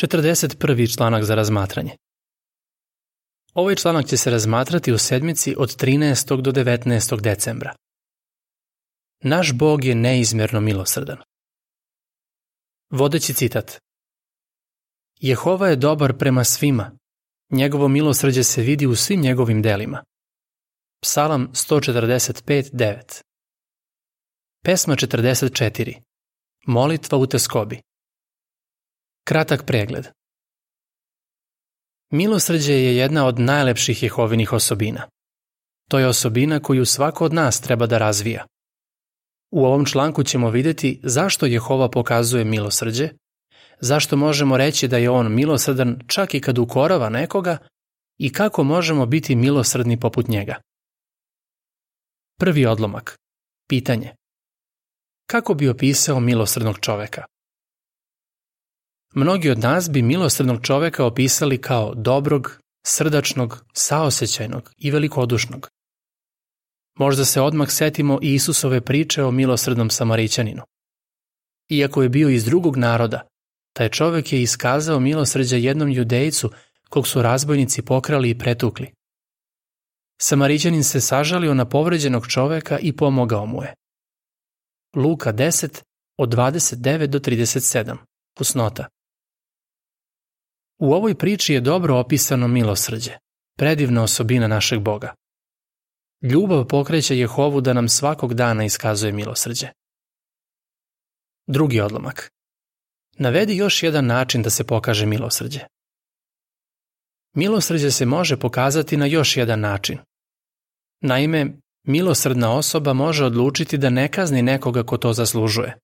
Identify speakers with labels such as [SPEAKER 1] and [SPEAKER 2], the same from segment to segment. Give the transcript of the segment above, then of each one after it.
[SPEAKER 1] 41. članak za razmatranje. Ovaj članak će se razmatrati u sedmici od 13. do 19. decembra. Naš Bog je neizmjerno milosrdan. Vodeći citat. Jehova je dobar prema svima. Njegovo milosrđe se vidi u svim njegovim delima. Psalam 145.9 Pesma 44 Molitva u teskobi Kratak pregled Milosrđe je jedna od najlepših Jehovinih osobina. To je osobina koju svako od nas treba da razvija. U ovom članku ćemo videti zašto Jehova pokazuje milosrđe, zašto možemo reći da je on milosrdan čak i kad ukorava nekoga i kako možemo biti milosrdni poput njega. Prvi odlomak. Pitanje. Kako bi opisao milosrdnog čoveka? Mnogi od nas bi milosrdnog čoveka opisali kao dobrog, srdačnog, saosećajnog i velikodušnog. Možda se odmah setimo i Isusove priče o milosrdnom Samarićaninu. Iako je bio iz drugog naroda, taj čovek je iskazao milosrđa jednom judejcu kog su razbojnici pokrali i pretukli. Samarićanin se sažalio na povređenog čoveka i pomogao mu je. Luka 10 od 29 do 37. Pusnota. U ovoj priči je dobro opisano milosrđe, predivna osobina našeg Boga. Ljubav pokreće Jehovu da nam svakog dana iskazuje milosrđe. Drugi odlomak. Navedi još jedan način da se pokaže milosrđe. Milosrđe se može pokazati na još jedan način. Naime, milosrdna osoba može odlučiti da ne kazni nekoga ko to zaslužuje.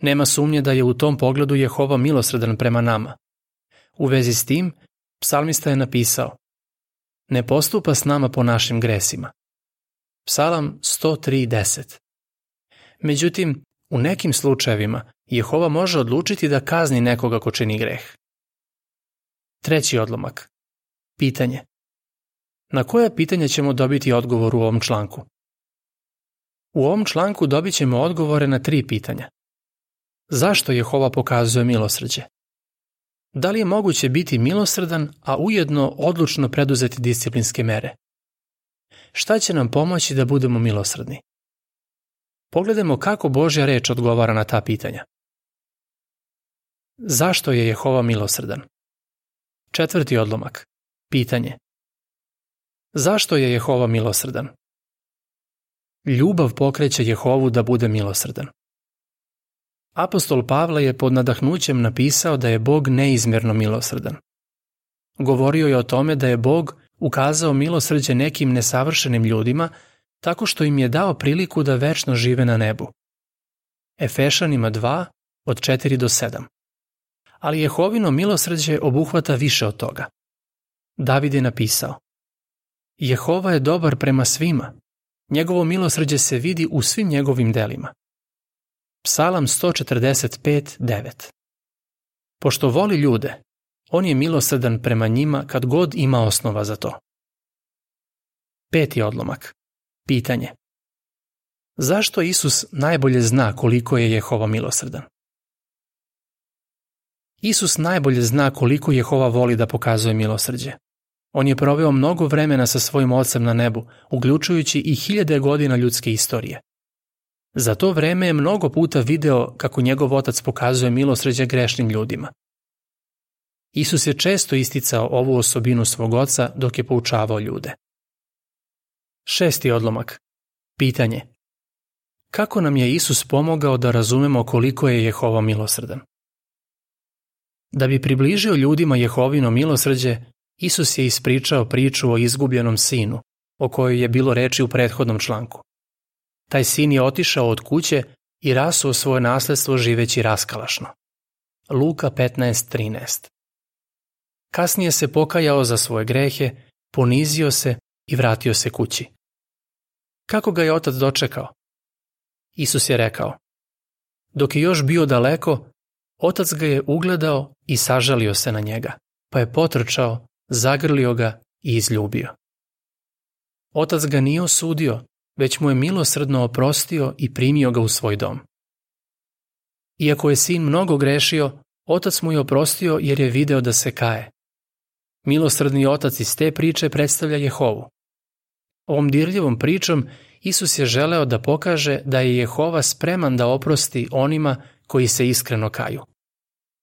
[SPEAKER 1] Nema sumnje da je u tom pogledu Jehova milosrdan prema nama. U vezi s tim, psalmista je napisao Ne postupa s nama po našim gresima. Psalam 103.10 Međutim, u nekim slučajevima Jehova može odlučiti da kazni nekoga ko čini greh. Treći odlomak. Pitanje. Na koje pitanje ćemo dobiti odgovor u ovom članku? U ovom članku dobit ćemo odgovore na tri pitanja. Zašto Jehova pokazuje milosrđe? Da li je moguće biti milosrdan, a ujedno odlučno preduzeti disciplinske mere? Šta će nam pomoći da budemo milosrdni? Pogledajmo kako Božja reč odgovara na ta pitanja. Zašto je Jehova milosrdan? Četvrti odlomak. Pitanje. Zašto je Jehova milosrdan? Ljubav pokreće Jehovu da bude milosrdan. Apostol Pavle je pod nadahnućem napisao da je Bog neizmjerno milosrdan. Govorio je o tome da je Bog ukazao milosrđe nekim nesavršenim ljudima tako što im je dao priliku da večno žive na nebu. Efešanima 2 od 4 do 7. Ali Jehovino milosrđe obuhvata više od toga. David je napisao Jehova je dobar prema svima. Njegovo milosrđe se vidi u svim njegovim delima. Psalam 145.9 Pošto voli ljude, on je milosrdan prema njima kad god ima osnova za to. Peti odlomak. Pitanje. Zašto Isus najbolje zna koliko je Jehova milosrdan? Isus najbolje zna koliko Jehova voli da pokazuje milosrđe. On je proveo mnogo vremena sa svojim ocem na nebu, uključujući i hiljade godina ljudske istorije. Za to vreme je mnogo puta video kako njegov otac pokazuje milosređe grešnim ljudima. Isus je često isticao ovu osobinu svog oca dok je poučavao ljude. Šesti odlomak. Pitanje. Kako nam je Isus pomogao da razumemo koliko je Jehova milosrdan? Da bi približio ljudima Jehovino milosrđe, Isus je ispričao priču o izgubljenom sinu, o kojoj je bilo reči u prethodnom članku. Taj sin je otišao od kuće i rasuo svoje nasledstvo živeći raskalašno. Luka 15.13 Kasnije se pokajao za svoje grehe, ponizio se i vratio se kući. Kako ga je otac dočekao? Isus je rekao, dok je još bio daleko, otac ga je ugledao i sažalio se na njega, pa je potrčao, zagrlio ga i izljubio. Otac ga nije osudio, već mu je milosrdno oprostio i primio ga u svoj dom. Iako je sin mnogo grešio, Otac mu je oprostio jer je video da se kaje. Milosrdni otac iz te priče predstavlja Jehovu. Ovom dirljivom pričom Isus je želeo da pokaže da je Jehova spreman da oprosti onima koji se iskreno kaju.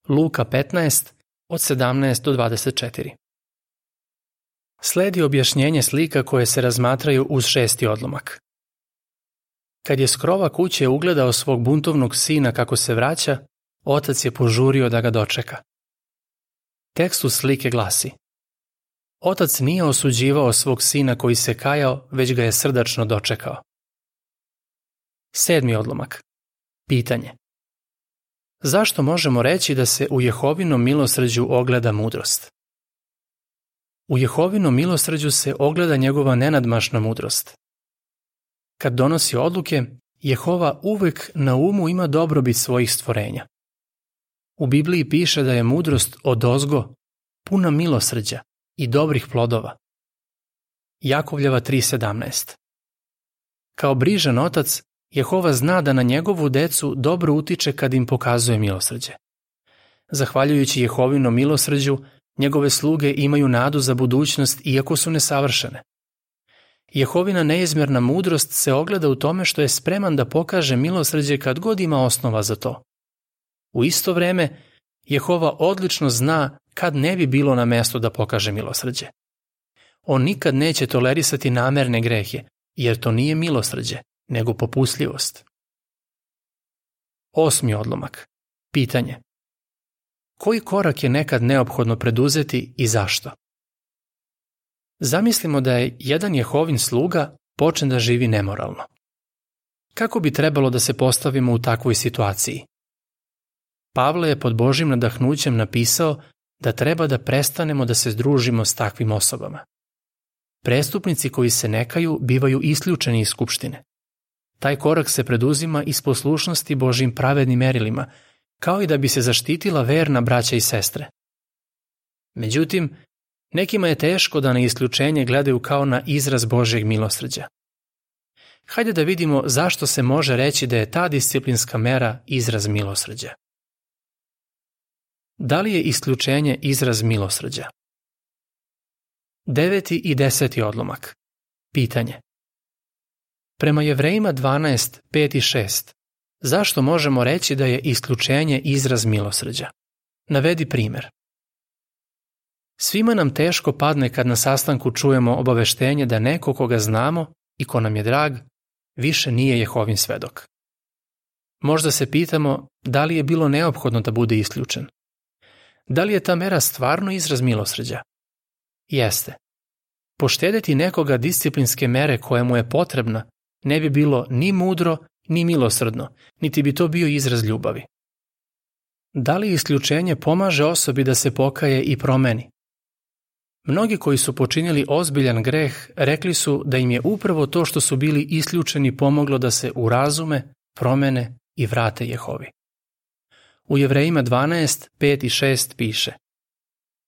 [SPEAKER 1] Luka 15, od 17 do 24. Sledi objašnjenje slika koje se razmatraju uz šesti odlomak. Kad je skrova kuće ugledao svog buntovnog sina kako se vraća, otac je požurio da ga dočeka. Tekst u slike glasi Otac nije osuđivao svog sina koji se kajao, već ga je srdačno dočekao. Sedmi odlomak. Pitanje. Zašto možemo reći da se u Jehovinom milosrđu ogleda mudrost? U Jehovinom milosrđu se ogleda njegova nenadmašna mudrost. Kad donosi odluke, Jehova uvek na umu ima dobrobit svojih stvorenja. U Bibliji piše da je mudrost od ozgo, puna milosrđa i dobrih plodova. Jakovljeva 3.17 Kao brižan otac, Jehova zna da na njegovu decu dobro utiče kad im pokazuje milosrđe. Zahvaljujući Jehovinom milosrđu, njegove sluge imaju nadu za budućnost iako su nesavršene. Jehovina neizmjerna mudrost se ogleda u tome što je spreman da pokaže milosrđe kad god ima osnova za to. U isto vreme, Jehova odlično zna kad ne bi bilo na mesto da pokaže milosrđe. On nikad neće tolerisati namerne grehe, jer to nije milosrđe, nego popustljivost. Osmi odlomak. Pitanje. Koji korak je nekad neophodno preduzeti i zašto? Zamislimo da je jedan Jehovin sluga počen da živi nemoralno. Kako bi trebalo da se postavimo u takvoj situaciji? Pavle je pod Božim nadahnućem napisao da treba da prestanemo da se združimo s takvim osobama. Prestupnici koji se nekaju bivaju isključeni iz skupštine. Taj korak se preduzima iz poslušnosti Božim pravednim merilima, kao i da bi se zaštitila verna braća i sestre. Međutim, nekima je teško da na isključenje gledaju kao na izraz Božjeg milosrđa. Hajde da vidimo zašto se može reći da je ta disciplinska mera izraz milosrđa. Da li je isključenje izraz milosrđa? Deveti i deseti odlomak. Pitanje. Prema Jevrejima 12, 5 i 6, zašto možemo reći da je isključenje izraz milosrđa? Navedi primer. Svima nam teško padne kad na sastanku čujemo obaveštenje da neko koga znamo i ko nam je drag, više nije Jehovin svedok. Možda se pitamo da li je bilo neophodno da bude isključen. Da li je ta mera stvarno izraz milosrđa? Jeste. Poštedeti nekoga disciplinske mere koja mu je potrebna ne bi bilo ni mudro, ni milosrdno, niti bi to bio izraz ljubavi. Da li isključenje pomaže osobi da se pokaje i promeni? Mnogi koji su počinili ozbiljan greh rekli su da im je upravo to što su bili isključeni pomoglo da se urazume, promene i vrate Jehovi. U Jevrejima 12, 5 i 6 piše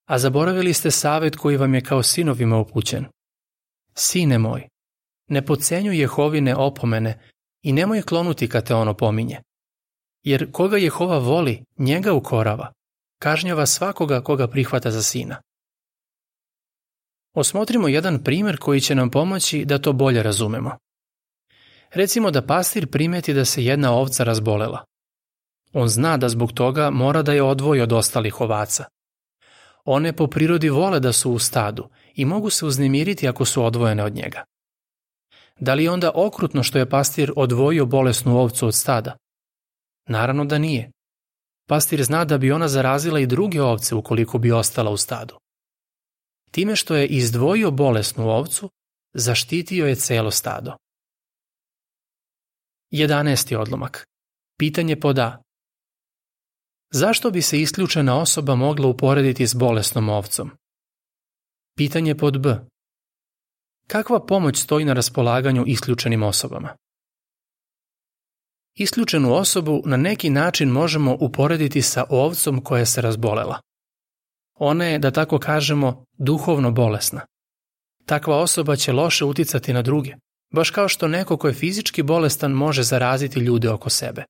[SPEAKER 1] A zaboravili ste savet koji vam je kao sinovima upućen. Sine moj, ne pocenjuj Jehovine opomene i nemoj klonuti kad te ono pominje. Jer koga Jehova voli, njega ukorava, kažnjava svakoga koga prihvata za sina. Osmotrimo jedan primer koji će nam pomoći da to bolje razumemo. Recimo da pastir primeti da se jedna ovca razbolela. On zna da zbog toga mora da je odvoji od ostalih ovaca. One po prirodi vole da su u stadu i mogu se uznemiriti ako su odvojene od njega. Da li je onda okrutno što je pastir odvojio bolesnu ovcu od stada? Naravno da nije. Pastir zna da bi ona zarazila i druge ovce ukoliko bi ostala u stadu. Time što je izdvojio bolesnu ovcu, zaštitio je celo stado. 11. odlomak. Pitanje pod A. Zašto bi se isključena osoba mogla uporediti s bolesnom ovcom? Pitanje pod B. Kakva pomoć stoji na raspolaganju isključenim osobama? Isključenu osobu na neki način možemo uporediti sa ovcom koja se razbolela. Ona je, da tako kažemo, duhovno bolesna. Takva osoba će loše uticati na druge, baš kao što neko ko je fizički bolestan može zaraziti ljude oko sebe.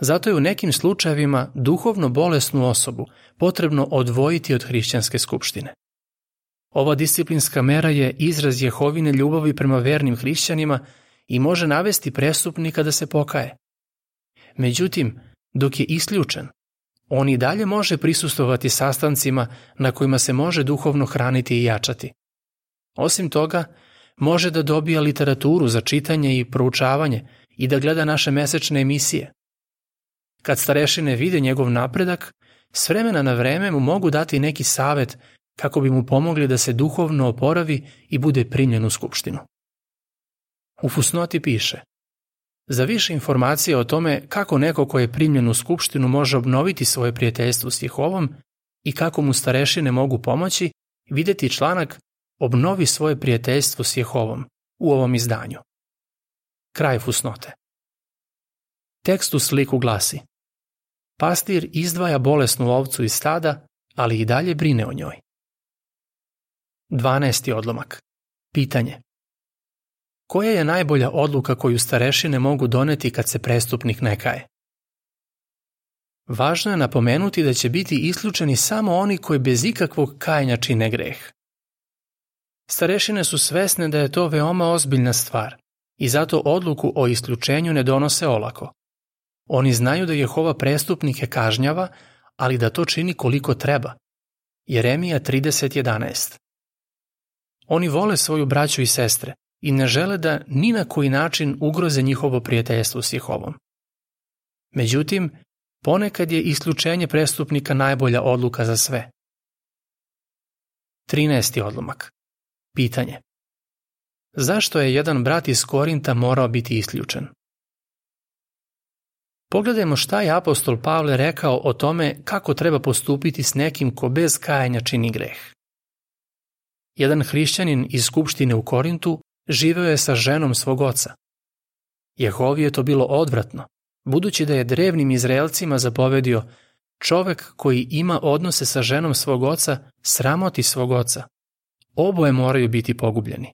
[SPEAKER 1] Zato je u nekim slučajevima duhovno bolesnu osobu potrebno odvojiti od hrišćanske skupštine. Ova disciplinska mera je izraz Jehovine ljubavi prema vernim hrišćanima i može navesti prestupnika da se pokaje. Međutim, dok je isključen, on i dalje može prisustovati sastancima na kojima se može duhovno hraniti i jačati. Osim toga, može da dobija literaturu za čitanje i proučavanje i da gleda naše mesečne emisije. Kad starešine vide njegov napredak, s vremena na vreme mu mogu dati neki savet kako bi mu pomogli da se duhovno oporavi i bude primljen u skupštinu. U fusnoti piše Za više informacije o tome kako neko ko je primljen u skupštinu može obnoviti svoje prijateljstvo s Jehovom i kako mu starešine mogu pomoći, videti članak Obnovi svoje prijateljstvo s Jehovom u ovom izdanju. Kraj fusnote. Tekst u sliku glasi Pastir izdvaja bolesnu ovcu iz stada, ali i dalje brine o njoj. 12. odlomak. Pitanje. Koja je najbolja odluka koju starešine mogu doneti kad se prestupnik ne kaje? Važno je napomenuti da će biti isključeni samo oni koji bez ikakvog kajanja čine greh. Starešine su svesne da je to veoma ozbiljna stvar i zato odluku o isključenju ne donose olako. Oni znaju da Jehova prestupnike kažnjava, ali da to čini koliko treba. Jeremija 30.11 Oni vole svoju braću i sestre i ne žele da ni na koji način ugroze njihovo prijateljstvo s Jehovom. Međutim, ponekad je isključenje prestupnika najbolja odluka za sve. 13. odlomak. Pitanje. Zašto je jedan brat iz Korinta morao biti isključen? Pogledajmo šta je apostol Pavle rekao o tome kako treba postupiti s nekim ko bez kajanja čini greh. Jedan hrišćanin iz Skupštine u Korintu živeo je sa ženom svog oca. Jehovi je to bilo odvratno, budući da je drevnim Izraelcima zapovedio čovek koji ima odnose sa ženom svog oca sramoti svog oca. Oboje moraju biti pogubljeni.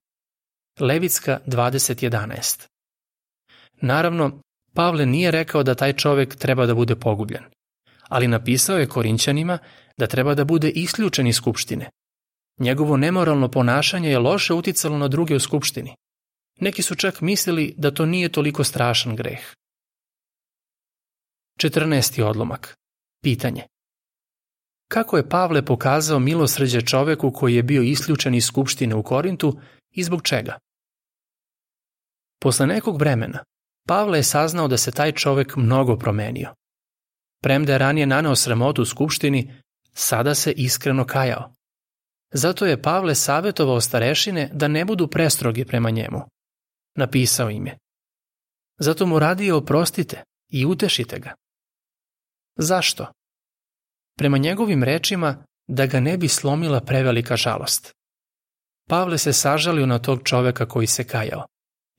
[SPEAKER 1] Levitska 20.11 Naravno, Pavle nije rekao da taj čovek treba da bude pogubljen, ali napisao je Korinćanima da treba da bude isključen iz skupštine. Njegovo nemoralno ponašanje je loše uticalo na druge u skupštini. Neki su čak mislili da to nije toliko strašan greh. 14. odlomak. Pitanje. Kako je Pavle pokazao milosrđe čoveku koji je bio isključen iz skupštine u Korintu i zbog čega? Posle nekog vremena, Pavle je saznao da se taj čovek mnogo promenio. Premda je ranije naneo sramotu u skupštini, sada se iskreno kajao. Zato je Pavle savjetovao starešine da ne budu prestrogi prema njemu. Napisao im je. Zato mu radije oprostite i utešite ga. Zašto? Prema njegovim rečima da ga ne bi slomila prevelika žalost. Pavle se sažalio na tog čoveka koji se kajao.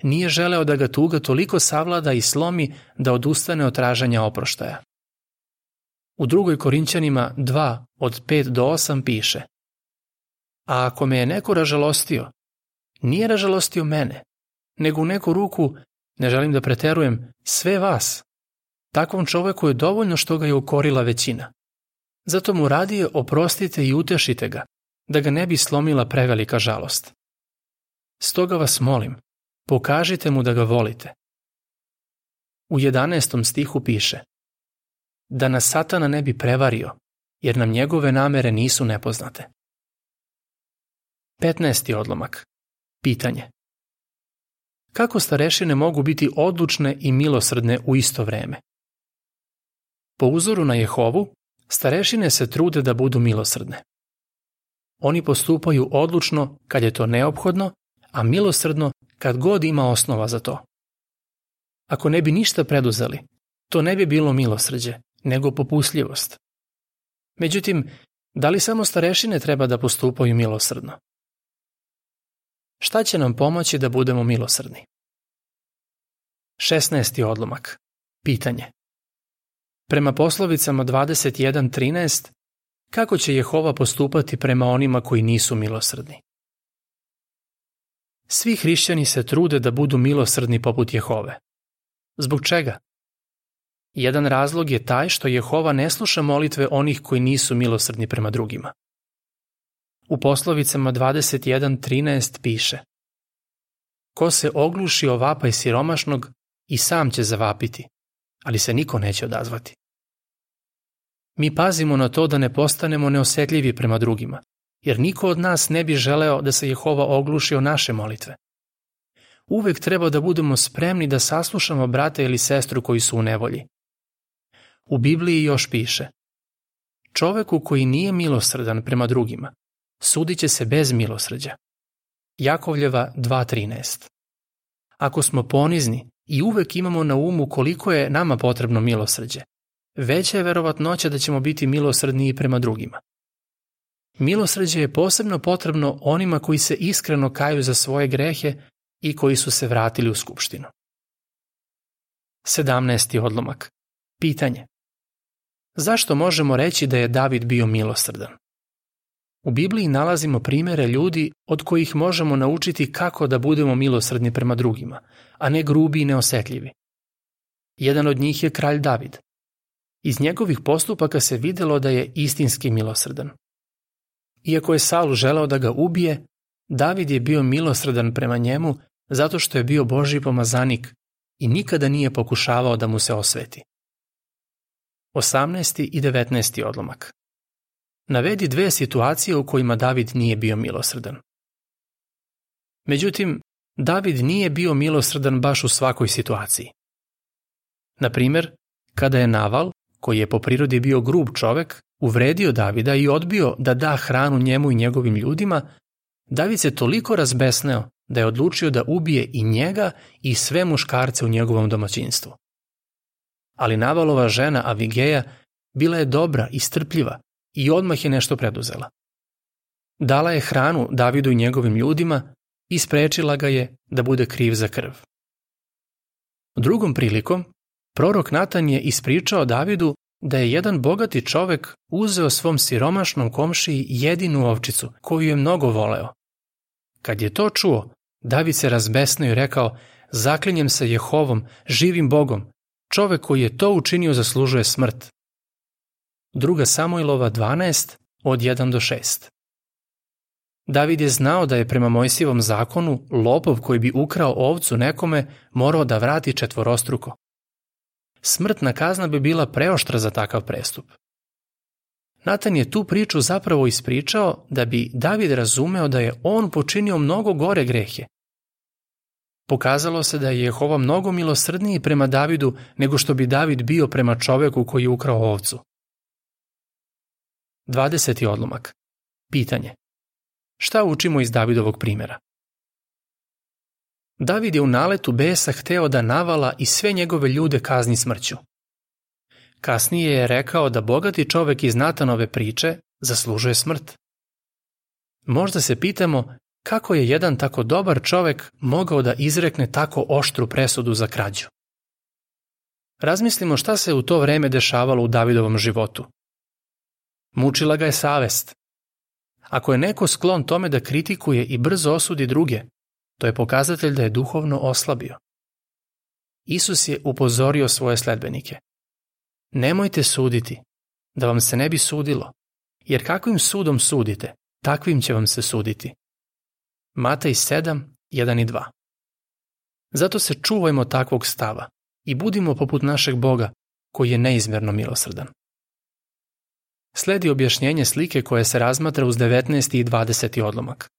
[SPEAKER 1] Nije želeo da ga tuga toliko savlada i slomi da odustane od traženja oproštaja. U drugoj Korinćanima 2 od 5 do 8 piše A ako me je neko ražalostio, nije ražalostio mene, nego u neku ruku, ne želim da preterujem, sve vas. Takvom čoveku je dovoljno što ga je ukorila većina. Zato mu radije oprostite i utešite ga, da ga ne bi slomila prevelika žalost. Stoga vas molim, Pokažite mu da ga volite. U 11. stihu piše Da nas satana ne bi prevario, jer nam njegove namere nisu nepoznate. 15. odlomak. Pitanje. Kako starešine mogu biti odlučne i milosrdne u isto vreme? Po uzoru na Jehovu, starešine se trude da budu milosrdne. Oni postupaju odlučno kad je to neophodno, a milosrdno kad god ima osnova za to. Ako ne bi ništa preduzeli, to ne bi bilo milosrđe, nego popustljivost. Međutim, da li samo starešine treba da postupaju milosrdno? Šta će nam pomoći da budemo milosrdni? 16. odlomak. Pitanje. Prema poslovicama 21.13, kako će Jehova postupati prema onima koji nisu milosrdni? Svi hrišćani se trude da budu milosrdni poput Jehove. Zbog čega? Jedan razlog je taj što Jehova ne sluša molitve onih koji nisu milosrdni prema drugima. U poslovicama 21.13 piše Ko se ogluši o vapaj siromašnog i sam će zavapiti, ali se niko neće odazvati. Mi pazimo na to da ne postanemo neosetljivi prema drugima, jer niko od nas ne bi želeo da se Jehova ogluši o naše molitve. Uvek treba da budemo spremni da saslušamo brata ili sestru koji su u nevolji. U Bibliji još piše Čoveku koji nije milosrdan prema drugima, sudit će se bez milosrđa. Jakovljeva 2.13 Ako smo ponizni i uvek imamo na umu koliko je nama potrebno milosrđe, veća je verovatnoća da ćemo biti milosrdniji prema drugima. Milosrđe je posebno potrebno onima koji se iskreno kaju za svoje grehe i koji su se vratili u skupštinu. 17. odlomak. Pitanje. Zašto možemo reći da je David bio milosrdan? U Bibliji nalazimo primere ljudi od kojih možemo naučiti kako da budemo milosrdni prema drugima, a ne grubi i neosetljivi. Jedan od njih je kralj David. Iz njegovih postupaka se videlo da je istinski milosrdan. Iako je Saul želeo da ga ubije, David je bio milosrdan prema njemu zato što je bio Božji pomazanik i nikada nije pokušavao da mu se osveti. 18. i 19. odlomak Navedi dve situacije u kojima David nije bio milosrdan. Međutim, David nije bio milosrdan baš u svakoj situaciji. Na primer, kada je Naval, koji je po prirodi bio grub čovek, uvredio Davida i odbio da da hranu njemu i njegovim ljudima, David se toliko razbesneo da je odlučio da ubije i njega i sve muškarce u njegovom domaćinstvu. Ali Navalova žena Avigeja bila je dobra i strpljiva i odmah je nešto preduzela. Dala je hranu Davidu i njegovim ljudima i sprečila ga je da bude kriv za krv. Drugom prilikom, prorok Natan je ispričao Davidu da je jedan bogati čovek uzeo svom siromašnom komšiji jedinu ovčicu koju je mnogo voleo. Kad je to čuo, David se razbesnao i rekao, zaklinjem se Jehovom, živim Bogom, čovek koji je to učinio zaslužuje smrt. Druga Samuilova 12 od 1 do 6 David je znao da je prema Mojsivom zakonu lopov koji bi ukrao ovcu nekome morao da vrati četvorostruko. Smrtna kazna bi bila preoštra za takav prestup. Natan je tu priču zapravo ispričao da bi David razumeo da je on počinio mnogo gore grehe. Pokazalo se da je Jehova mnogo milosrdniji prema Davidu nego što bi David bio prema čoveku koji je ukrao ovcu. 20. odlomak. Pitanje. Šta učimo iz Davidovog primjera? David je u naletu besa hteo da navala i sve njegove ljude kazni smrću. Kasnije je rekao da bogati čovek iz Natanove priče zaslužuje smrt. Možda se pitamo kako je jedan tako dobar čovek mogao da izrekne tako oštru presudu za krađu. Razmislimo šta se u to vreme dešavalo u Davidovom životu. Mučila ga je savest. Ako je neko sklon tome da kritikuje i brzo osudi druge, to je pokazatelj da je duhovno oslabio. Isus je upozorio svoje sledbenike. Nemojte suditi, da vam se ne bi sudilo, jer kakvim sudom sudite, takvim će vam se suditi. Matej 7, 1 i 2 Zato se čuvajmo takvog stava i budimo poput našeg Boga, koji je neizmerno milosrdan. Sledi objašnjenje slike koje se razmatra uz 19. i 20. odlomak.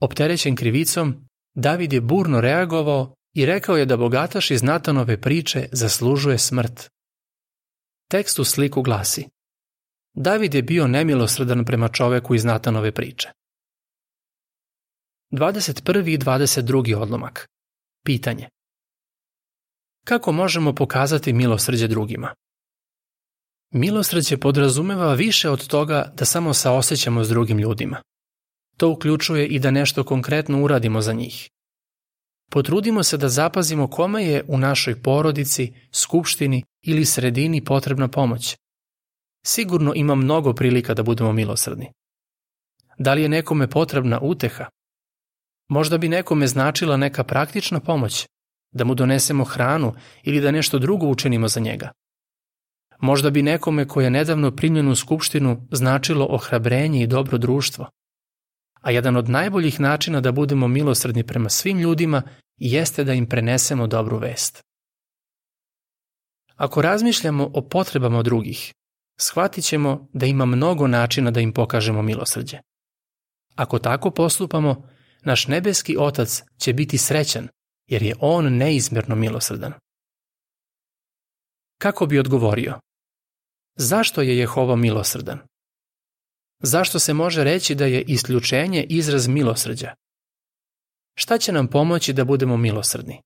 [SPEAKER 1] Opterećen krivicom, David je burno reagovao i rekao je da bogataš iz Natanove priče zaslužuje smrt. Tekst u sliku glasi David je bio nemilosrdan prema čoveku iz Natanove priče. 21. i 22. odlomak. Pitanje. Kako možemo pokazati milosrđe drugima? Milosrđe podrazumeva više od toga da samo saosećamo s drugim ljudima. To uključuje i da nešto konkretno uradimo za njih. Potrudimo se da zapazimo kome je u našoj porodici, skupštini ili sredini potrebna pomoć. Sigurno ima mnogo prilika da budemo milosrdni. Da li je nekome potrebna uteha? Možda bi nekome značila neka praktična pomoć, da mu donesemo hranu ili da nešto drugo učinimo za njega. Možda bi nekome ko je nedavno primljen u skupštinu značilo ohrabrenje i dobro društvo. A jedan od najboljih načina da budemo milosrdni prema svim ljudima jeste da im prenesemo dobru vest. Ako razmišljamo o potrebama drugih, shvatit ćemo da ima mnogo načina da im pokažemo milosrđe. Ako tako postupamo, naš nebeski Otac će biti srećan, jer je On neizmjerno milosrdan. Kako bi odgovorio? Zašto je Jehova milosrdan? Zašto se može reći da je isključenje izraz milosrđa? Šta će nam pomoći da budemo milosrdni?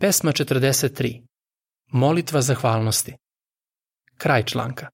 [SPEAKER 1] Pesma 43. Molitva zahvalnosti. Kraj članka.